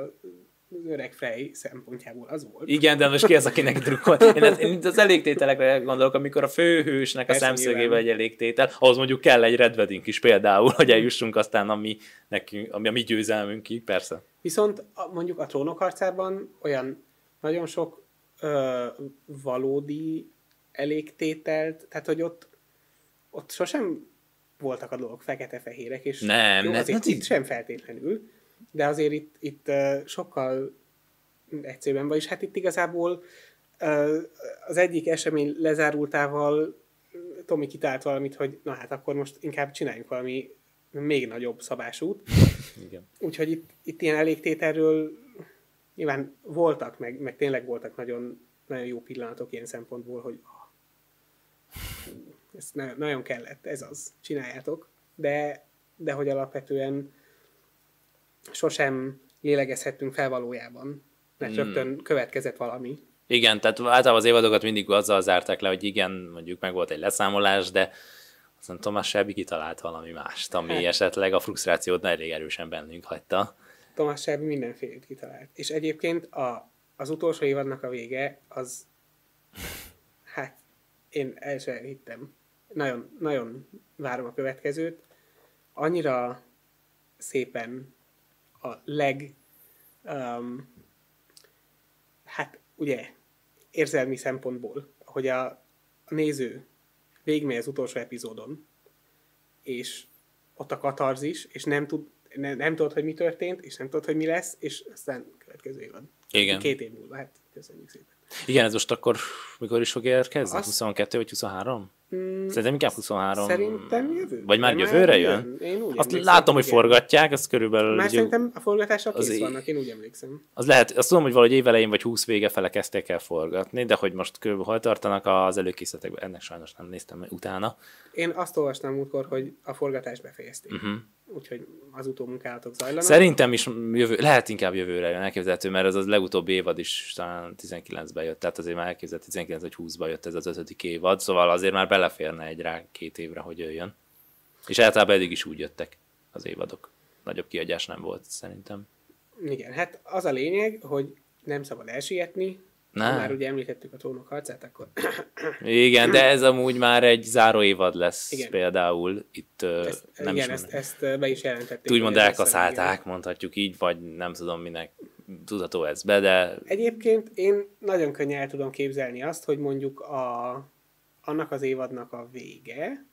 S1: az öreg Frey szempontjából az volt.
S2: Igen, de most ki az, akinek drukkol? Én, az- én az elégtételekre gondolok, amikor a főhősnek a
S1: Persze,
S2: szemszögével egy elégtétel, ahhoz mondjuk kell egy Red Wedding is például, hogy eljussunk aztán a mi, nekünk, ami a mi győzelmünkig, persze.
S1: Viszont mondjuk a trónok harcában olyan nagyon sok ö, valódi elégtételt, tehát hogy ott, ott sosem voltak a dolgok fekete-fehérek, és
S2: Nem,
S1: jó,
S2: nem,
S1: azért
S2: hát
S1: itt sem feltétlenül, de azért itt, itt sokkal egyszerűen, vagyis hát itt igazából az egyik esemény lezárultával Tomi kitalált valamit, hogy na hát akkor most inkább csináljunk valami még nagyobb szabásút,
S2: Igen.
S1: Úgyhogy itt, itt ilyen elégtételről nyilván voltak, meg, meg tényleg voltak nagyon nagyon jó pillanatok ilyen szempontból, hogy ah, ez nagyon kellett, ez az, csináljátok, de, de hogy alapvetően sosem lélegezhettünk fel valójában, mert hmm. rögtön következett valami.
S2: Igen, tehát általában az évadokat mindig azzal zárták le, hogy igen, mondjuk meg volt egy leszámolás, de aztán Tomás Selby kitalált valami mást, ami hát. esetleg a frusztrációt elég erősen bennünk hagyta.
S1: Tomás Selby mindenfélét kitalált. És egyébként a, az utolsó évadnak a vége, az hát én el sem hittem. Nagyon, nagyon várom a következőt. Annyira szépen a leg um, hát ugye érzelmi szempontból, hogy a, a néző végigmegy az utolsó epizódon, és ott a katarzis, és nem, tud, ne, nem tudod, hogy mi történt, és nem tudod, hogy mi lesz, és aztán következő évad.
S2: Igen.
S1: Két év múlva, hát köszönjük szépen.
S2: Igen, ez most akkor mikor is fog érkezni? Azt... 22 vagy 23? Mm, Szerintem inkább 23.
S1: Szerintem jövő.
S2: Vagy már jövőre jön?
S1: Én úgy
S2: azt látom, hogy forgatják, az körülbelül...
S1: Már szerintem a forgatások az kész vannak, én úgy emlékszem.
S2: Az lehet, azt tudom, hogy valahogy évelején vagy 20 vége fele kezdték el forgatni, de hogy most körülbelül hol tartanak az előkészletekben, ennek sajnos nem néztem utána.
S1: Én azt olvastam múltkor, hogy a forgatást befejezték. Uh-huh úgyhogy az utómunkálatok zajlanak.
S2: Szerintem is jövő, lehet inkább jövőre jön elképzelhető, mert ez az legutóbbi évad is talán 19-ben jött, tehát azért már elképzelhető 19 vagy 20-ban jött ez az ötödik évad, szóval azért már beleférne egy rá két évre, hogy jöjjön. És általában eddig is úgy jöttek az évadok. Nagyobb kiadás nem volt szerintem.
S1: Igen, hát az a lényeg, hogy nem szabad elsietni, nem. Ha már ugye említettük a trónok harcát, akkor...
S2: Igen, de ez amúgy már egy záró évad lesz igen. például. Itt
S1: ezt, nem igen, is ezt, ezt be is jelentették.
S2: Úgymond elkaszálták, mondhatjuk így, vagy nem tudom minek tudható ez be, de...
S1: Egyébként én nagyon könnyen el tudom képzelni azt, hogy mondjuk a, annak az évadnak a vége,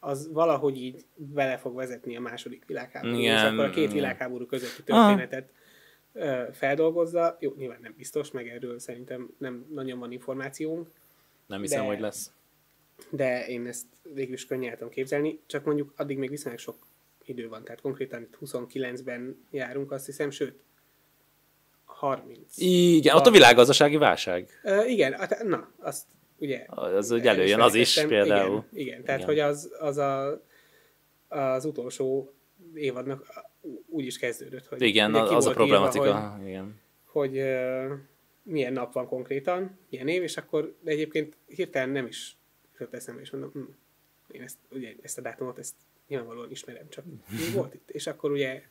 S1: az valahogy így bele fog vezetni a második világháború, és akkor a két világháború közötti történetet Aha feldolgozza. Jó, nyilván nem biztos, meg erről szerintem nem nagyon van információnk.
S2: Nem hiszem, de, hogy lesz.
S1: De én ezt végül is könnyen tudom képzelni, csak mondjuk addig még viszonylag sok idő van, tehát konkrétan itt 29-ben járunk, azt hiszem, sőt, 30.
S2: Igen, ott a világgazdasági válság.
S1: Uh, igen, na, azt ugye...
S2: Az hogy előjön, az is például.
S1: Igen, igen tehát igen. hogy az, az a, az utolsó évadnak úgy is kezdődött, hogy
S2: igen, az a problematika, írva, hogy, igen.
S1: hogy uh, milyen nap van konkrétan, milyen év, és akkor de egyébként hirtelen nem is jutott eszembe, és mondom, hm, én ezt, ugye, ezt a dátumot, ezt nyilvánvalóan ismerem, csak mi volt itt, és akkor ugye,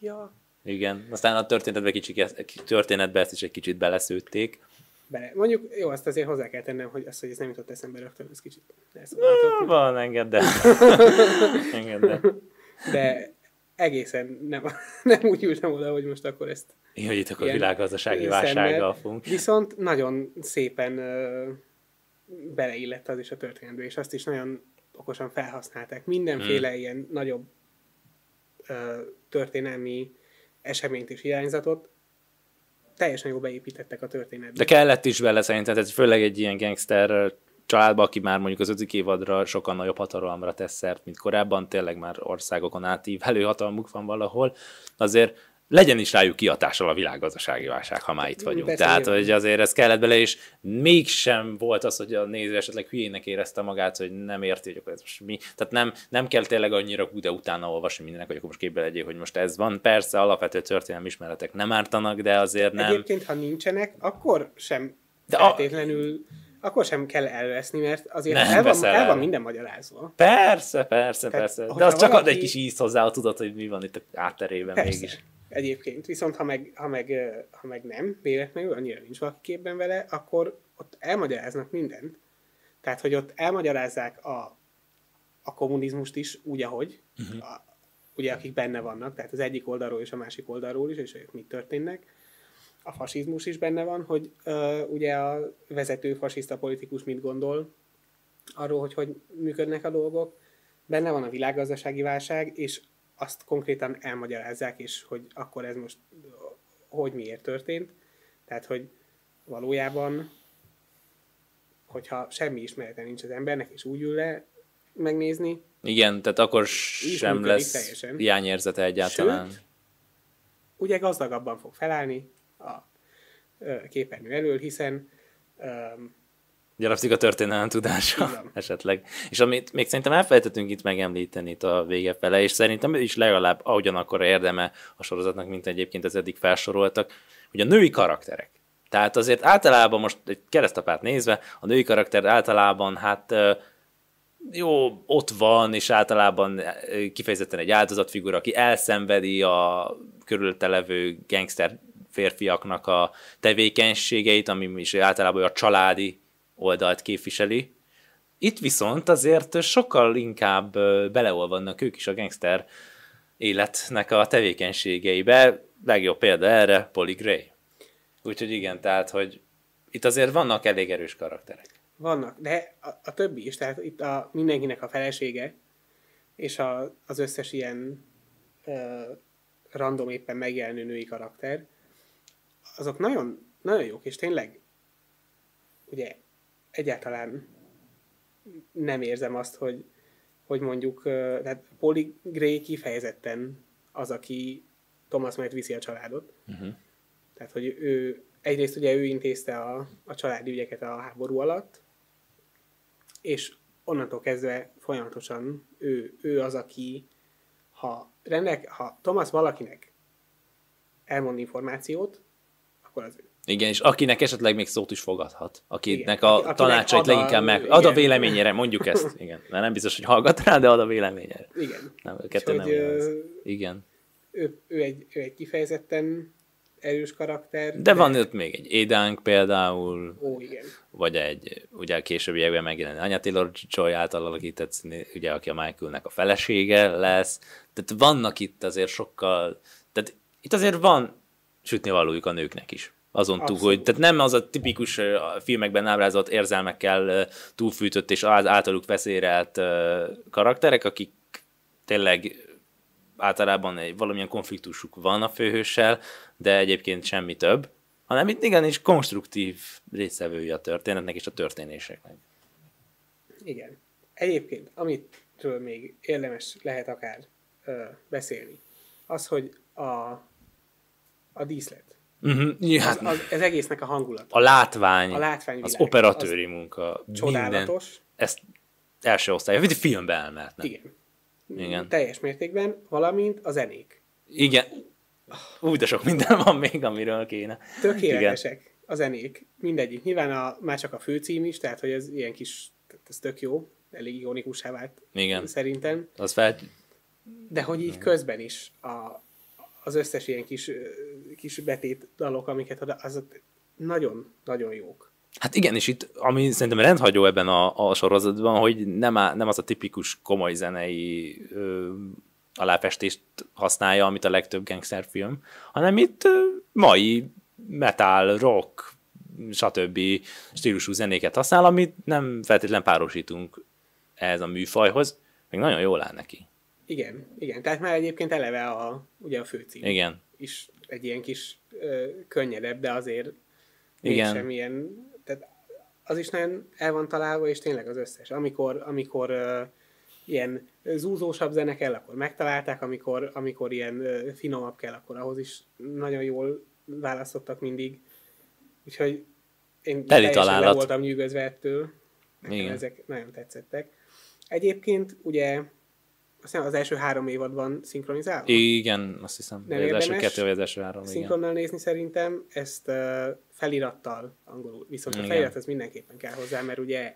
S1: ja.
S2: Igen, aztán a történetbe, kicsit, történetbe ezt is egy kicsit beleszőtték.
S1: Bele. Mondjuk, jó, azt azért hozzá kell tennem, hogy az, hogy ez nem jutott eszembe rögtön, ez kicsit
S2: Van, engedd el. engedd el.
S1: De egészen nem, nem úgy ültem oda, hogy most akkor ezt...
S2: Én, hogy itt akkor világgazdasági válsággal fogunk.
S1: Viszont nagyon szépen uh, beleillett az is a történetbe, és azt is nagyon okosan felhasználták. Mindenféle hmm. ilyen nagyobb uh, történelmi eseményt és irányzatot teljesen jól beépítettek a történetbe.
S2: De kellett is vele szerintem, ez főleg egy ilyen gangster családba, aki már mondjuk az ötödik évadra sokkal nagyobb hatalomra tesz szert, mint korábban, tényleg már országokon átívelő hatalmuk van valahol, azért legyen is rájuk kiatással a világgazdasági válság, ha már itt vagyunk. Persze, Tehát, hogy azért ez kellett bele, és mégsem volt az, hogy a néző esetleg hülyének érezte magát, hogy nem érti, hogy akkor ez most mi. Tehát nem, nem kell tényleg annyira de utána olvasni mindennek, hogy akkor most képbe legyél, hogy most ez van. Persze alapvető történelmi ismeretek nem ártanak, de azért nem.
S1: Egyébként, ha nincsenek, akkor sem de feltétlenül... A akkor sem kell elveszni, mert azért nem el, van, el van minden magyarázva.
S2: Persze, persze, Tehát, persze. De az csak valaki... ad egy kis ízt hozzá, hogy tudod, hogy mi van itt a átterében persze. mégis.
S1: Egyébként, viszont ha meg, ha meg, ha meg nem, véletlenül annyira nincs valaki képben vele, akkor ott elmagyaráznak mindent. Tehát, hogy ott elmagyarázzák a, a kommunizmust is úgy, ahogy, uh-huh. a, ugye akik benne vannak, tehát az egyik oldalról és a másik oldalról is, és ők mit történnek a fasizmus is benne van, hogy uh, ugye a vezető fasiszta politikus mit gondol arról, hogy hogy működnek a dolgok. Benne van a világgazdasági válság, és azt konkrétan elmagyarázzák, és hogy akkor ez most hogy miért történt. Tehát, hogy valójában, hogyha semmi ismerete nincs az embernek, és úgy ül le megnézni.
S2: Igen, tehát akkor sem lesz teljesen. hiányérzete egyáltalán. Sőt,
S1: ugye gazdagabban fog felállni, a képernyő elől, hiszen
S2: Gyarapszik a történelem tudása
S1: Igen.
S2: esetleg. És amit még szerintem elfelejtettünk itt megemlíteni itt a vége fele, és szerintem is legalább ahogyan akkor érdeme a sorozatnak, mint egyébként az eddig felsoroltak, hogy a női karakterek. Tehát azért általában most egy keresztapát nézve, a női karakter általában hát jó, ott van, és általában kifejezetten egy áldozatfigura, aki elszenvedi a körülötte levő gangster férfiaknak a tevékenységeit, ami is általában a családi oldalt képviseli. Itt viszont azért sokkal inkább ö, beleolvadnak ők is a gangster életnek a tevékenységeibe. Legjobb példa erre Polly Gray. Úgyhogy igen, tehát, hogy itt azért vannak elég erős karakterek.
S1: vannak, de a, a többi is, tehát itt a, mindenkinek a felesége, és a, az összes ilyen ö, random éppen megjelenő női karakter, azok nagyon, nagyon jók, és tényleg ugye egyáltalán nem érzem azt, hogy, hogy mondjuk, tehát Polly Gray kifejezetten az, aki Thomas mellett viszi a családot.
S2: Uh-huh.
S1: Tehát, hogy ő egyrészt ugye ő intézte a, a családi ügyeket a háború alatt, és onnantól kezdve folyamatosan ő, ő az, aki ha, rendek, ha Thomas valakinek elmond információt, akkor az ő.
S2: Igen, és akinek esetleg még szót is fogadhat, akinek
S1: Igen,
S2: a
S1: aki- akinek
S2: tanácsait
S1: ad a-
S2: leginkább meg, ad a
S1: igen.
S2: véleményére, mondjuk ezt, igen. Mert nem biztos, hogy hallgat rá, de ad a véleményére.
S1: Igen.
S2: Nem, kettő nem
S1: ö,
S2: Igen.
S1: Ő, ő, egy, ő egy kifejezetten erős karakter.
S2: De van ott még egy Édánk például,
S1: Ó, igen.
S2: vagy egy, ugye a későbbiekben megjelenő Anya Taylor-Joy által alakított színé, ugye, aki a Michaelnek a felesége lesz. Tehát vannak itt azért sokkal, tehát itt azért van sütni valójuk a nőknek is. Azon túl,
S1: Abszolút.
S2: hogy tehát nem az a tipikus a filmekben ábrázolt érzelmekkel túlfűtött és általuk vezérelt karakterek, akik tényleg általában egy valamilyen konfliktusuk van a főhőssel, de egyébként semmi több, hanem itt igenis konstruktív részevője a történetnek és a történéseknek.
S1: Igen. Egyébként, amitről még érdemes lehet akár ö, beszélni, az, hogy a, a díszlet,
S2: Uh-huh. Ja,
S1: az, az, ez egésznek a hangulat.
S2: a látvány,
S1: A látványvilág,
S2: az operatőri munka, minden,
S1: Csodálatos.
S2: ezt első osztály, vagy filmbe elmehetne.
S1: Igen.
S2: Igen.
S1: Teljes mértékben, valamint a zenék.
S2: Igen. Úgy, de sok minden van még, amiről kéne.
S1: Tökéletesek a zenék. Mindegyik. Nyilván a, már csak a főcím is, tehát hogy ez ilyen kis, ez tök jó, elég ikonikussá vált
S2: Igen.
S1: szerintem.
S2: Az fel...
S1: De hogy így közben is a, az összes ilyen kis, kis betét dalok, amiket ad, azok nagyon-nagyon jók.
S2: Hát igen, és itt, ami szerintem rendhagyó ebben a, a sorozatban, hogy nem, á, nem az a tipikus komoly zenei ö, aláfestést használja, amit a legtöbb gangsterfilm, hanem itt ö, mai metal, rock, stb. stílusú zenéket használ, amit nem feltétlen párosítunk ehhez a műfajhoz, még nagyon jól áll neki.
S1: Igen, igen. Tehát már egyébként eleve a, ugye a főcím
S2: Igen.
S1: is egy ilyen kis ö, könnyedebb, de azért
S2: Igen.
S1: mégsem ilyen, tehát az is nagyon el van találva, és tényleg az összes. Amikor, amikor ö, ilyen zúzósabb zene kell, akkor megtalálták, amikor, amikor ilyen ö, finomabb kell, akkor ahhoz is nagyon jól választottak mindig. Úgyhogy én
S2: Teli találat.
S1: voltam nyűgözve ettől. Nekem
S2: Igen.
S1: ezek nagyon tetszettek. Egyébként ugye azt hiszem az első három évadban szinkronizálva?
S2: Igen, azt hiszem.
S1: Nem
S2: az első kettő vagy az első három, igen.
S1: szinkronnal nézni szerintem, ezt uh, felirattal angolul. Viszont
S2: Igen.
S1: a felirat az mindenképpen kell hozzá, mert ugye,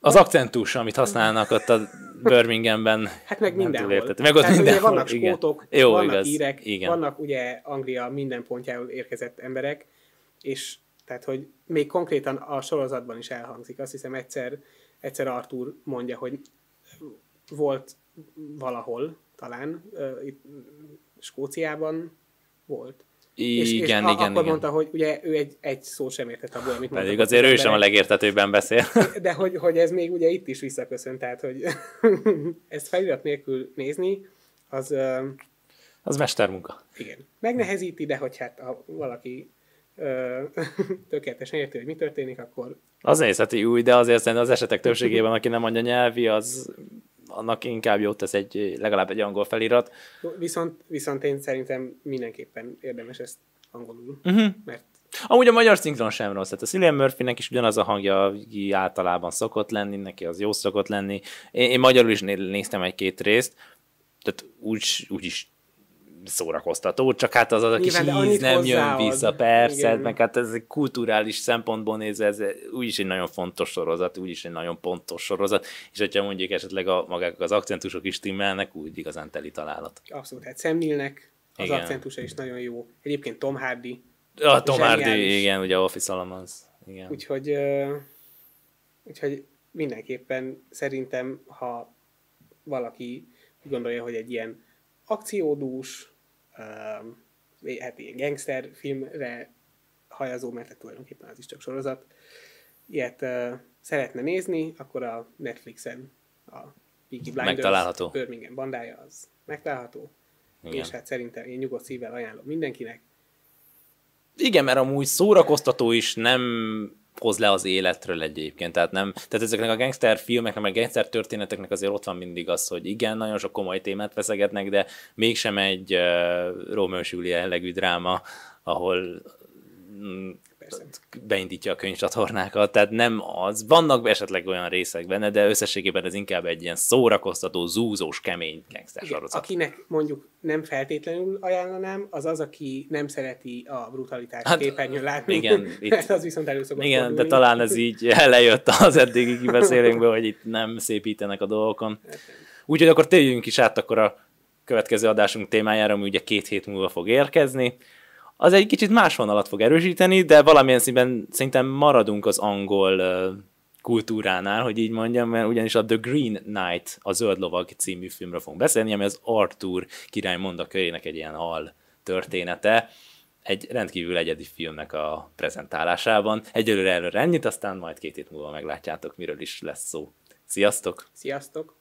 S2: Az akcentus, amit használnak ott a Birminghamben,
S1: hát meg mindenhol.
S2: túl értettem. Meg ott
S1: ugye
S2: mindenhol,
S1: vannak
S2: igen.
S1: skótok,
S2: Jó,
S1: vannak
S2: igaz.
S1: írek,
S2: Igen.
S1: vannak ugye Anglia minden pontjáról érkezett emberek, és tehát, hogy még konkrétan a sorozatban is elhangzik. Azt hiszem egyszer, egyszer Arthur mondja, hogy volt valahol, talán, itt Skóciában volt. És, és
S2: Igen,
S1: a,
S2: igen,
S1: akkor
S2: igen.
S1: mondta, hogy ugye ő egy, egy szó sem értett abból, amit
S2: Pedig
S1: mondtak
S2: azért
S1: az
S2: ő sem a legértetőbben beszél.
S1: De hogy, hogy ez még ugye itt is visszaköszön, tehát hogy ezt felirat nélkül nézni, az
S2: Az mestermunka.
S1: igen, megnehezíti, de hogy hát ha valaki tökéletesen érti, hogy mi történik, akkor
S2: Az nézheti új, de azért szerintem az esetek többségében, aki nem mondja nyelvi, az annak inkább jót tesz egy, legalább egy angol felirat.
S1: viszont, viszont én szerintem mindenképpen érdemes ezt angolul,
S2: Uh-huh.
S1: mert
S2: Amúgy a magyar szinkron sem rossz. Tehát a Cillian Murphynek is ugyanaz a hangja, általában szokott lenni, neki az jó szokott lenni. Én, én magyarul is néztem egy-két részt, tehát úgy, úgy is szórakoztató, csak hát az az a kis íz nem jön vissza, persze, Igen. meg hát ez egy kulturális szempontból nézve, ez úgyis egy nagyon fontos sorozat, úgyis egy nagyon pontos sorozat, és hogyha mondjuk esetleg a, magák az akcentusok is timmelnek, úgy igazán teli találat.
S1: Abszolút, hát Sam az igen. akcentusa is nagyon jó. Egyébként Tom Hardy.
S2: A Tom Hardy, igen, ugye Office Alamans. Igen.
S1: Úgyhogy, úgyhogy mindenképpen szerintem, ha valaki gondolja, hogy egy ilyen akciódús, uh, hát ilyen gangster filmre hajazó, mert tulajdonképpen az is csak sorozat, ilyet uh, szeretne nézni, akkor a Netflixen a Peaky Blinders
S2: megtalálható.
S1: Birmingham bandája az megtalálható. Igen. És hát szerintem én nyugodt szívvel ajánlom mindenkinek.
S2: Igen, mert amúgy szórakoztató is nem hoz le az életről egyébként. Tehát, nem, tehát ezeknek a gangster filmeknek, meg gangster történeteknek azért ott van mindig az, hogy igen, nagyon sok komoly témát feszegetnek, de mégsem egy uh, Romeo és Julia jellegű dráma, ahol mm, beindítja a könyvcsatornákat, tehát nem az. Vannak esetleg olyan részek benne, de összességében ez inkább egy ilyen szórakoztató, zúzós, kemény gangster sorozat.
S1: Akinek mondjuk nem feltétlenül ajánlanám, az az, aki nem szereti a brutalitást hát, képernyőn látni.
S2: Igen,
S1: itt, az viszont elő
S2: Igen, fordulni. de talán ez így lejött az eddigi kibeszélünkből, hogy itt nem szépítenek a dolgokon. Úgyhogy akkor térjünk is át akkor a következő adásunk témájára, ami ugye két hét múlva fog érkezni az egy kicsit más vonalat fog erősíteni, de valamilyen színben szerintem maradunk az angol kultúránál, hogy így mondjam, mert ugyanis a The Green Knight, a Zöld Lovag című filmről fogunk beszélni, ami az Arthur király mondakörének egy ilyen al története, egy rendkívül egyedi filmnek a prezentálásában. Egyelőre erről ennyit, aztán majd két hét múlva meglátjátok, miről is lesz szó. Sziasztok!
S1: Sziasztok!